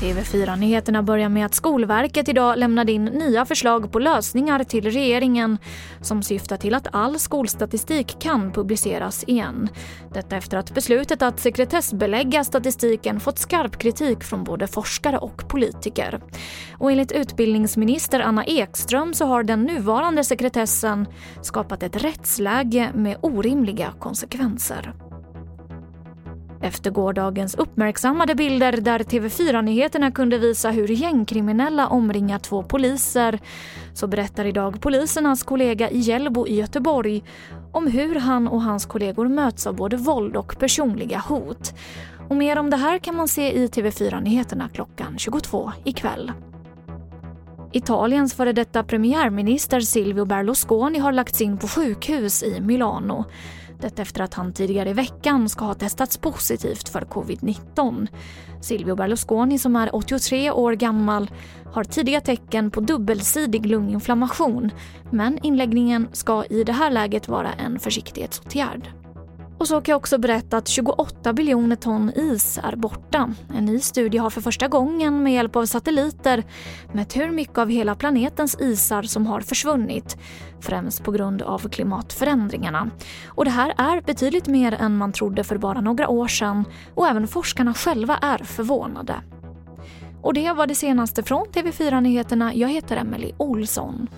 TV4-nyheterna börjar med att Skolverket idag lämnade in nya förslag på lösningar till regeringen som syftar till att all skolstatistik kan publiceras igen. Detta efter att beslutet att sekretessbelägga statistiken fått skarp kritik från både forskare och politiker. Och enligt utbildningsminister Anna Ekström så har den nuvarande sekretessen skapat ett rättsläge med orimliga konsekvenser. Efter gårdagens uppmärksammade bilder där TV4-nyheterna kunde visa hur gängkriminella omringar två poliser så berättar idag polisernas kollega i Hjällbo i Göteborg om hur han och hans kollegor möts av både våld och personliga hot. Och mer om det här kan man se i TV4-nyheterna klockan 22 ikväll. Italiens före detta premiärminister Silvio Berlusconi har lagts in på sjukhus i Milano. Detta efter att han tidigare i veckan ska ha testats positivt för covid-19. Silvio Berlusconi som är 83 år gammal har tidiga tecken på dubbelsidig lunginflammation men inläggningen ska i det här läget vara en försiktighetsåtgärd. Och så kan jag också berätta att 28 biljoner ton is är borta. En ny studie har för första gången med hjälp av satelliter mätt hur mycket av hela planetens isar som har försvunnit. Främst på grund av klimatförändringarna. Och det här är betydligt mer än man trodde för bara några år sedan och även forskarna själva är förvånade. Och det var det senaste från TV4 Nyheterna. Jag heter Emily Olsson.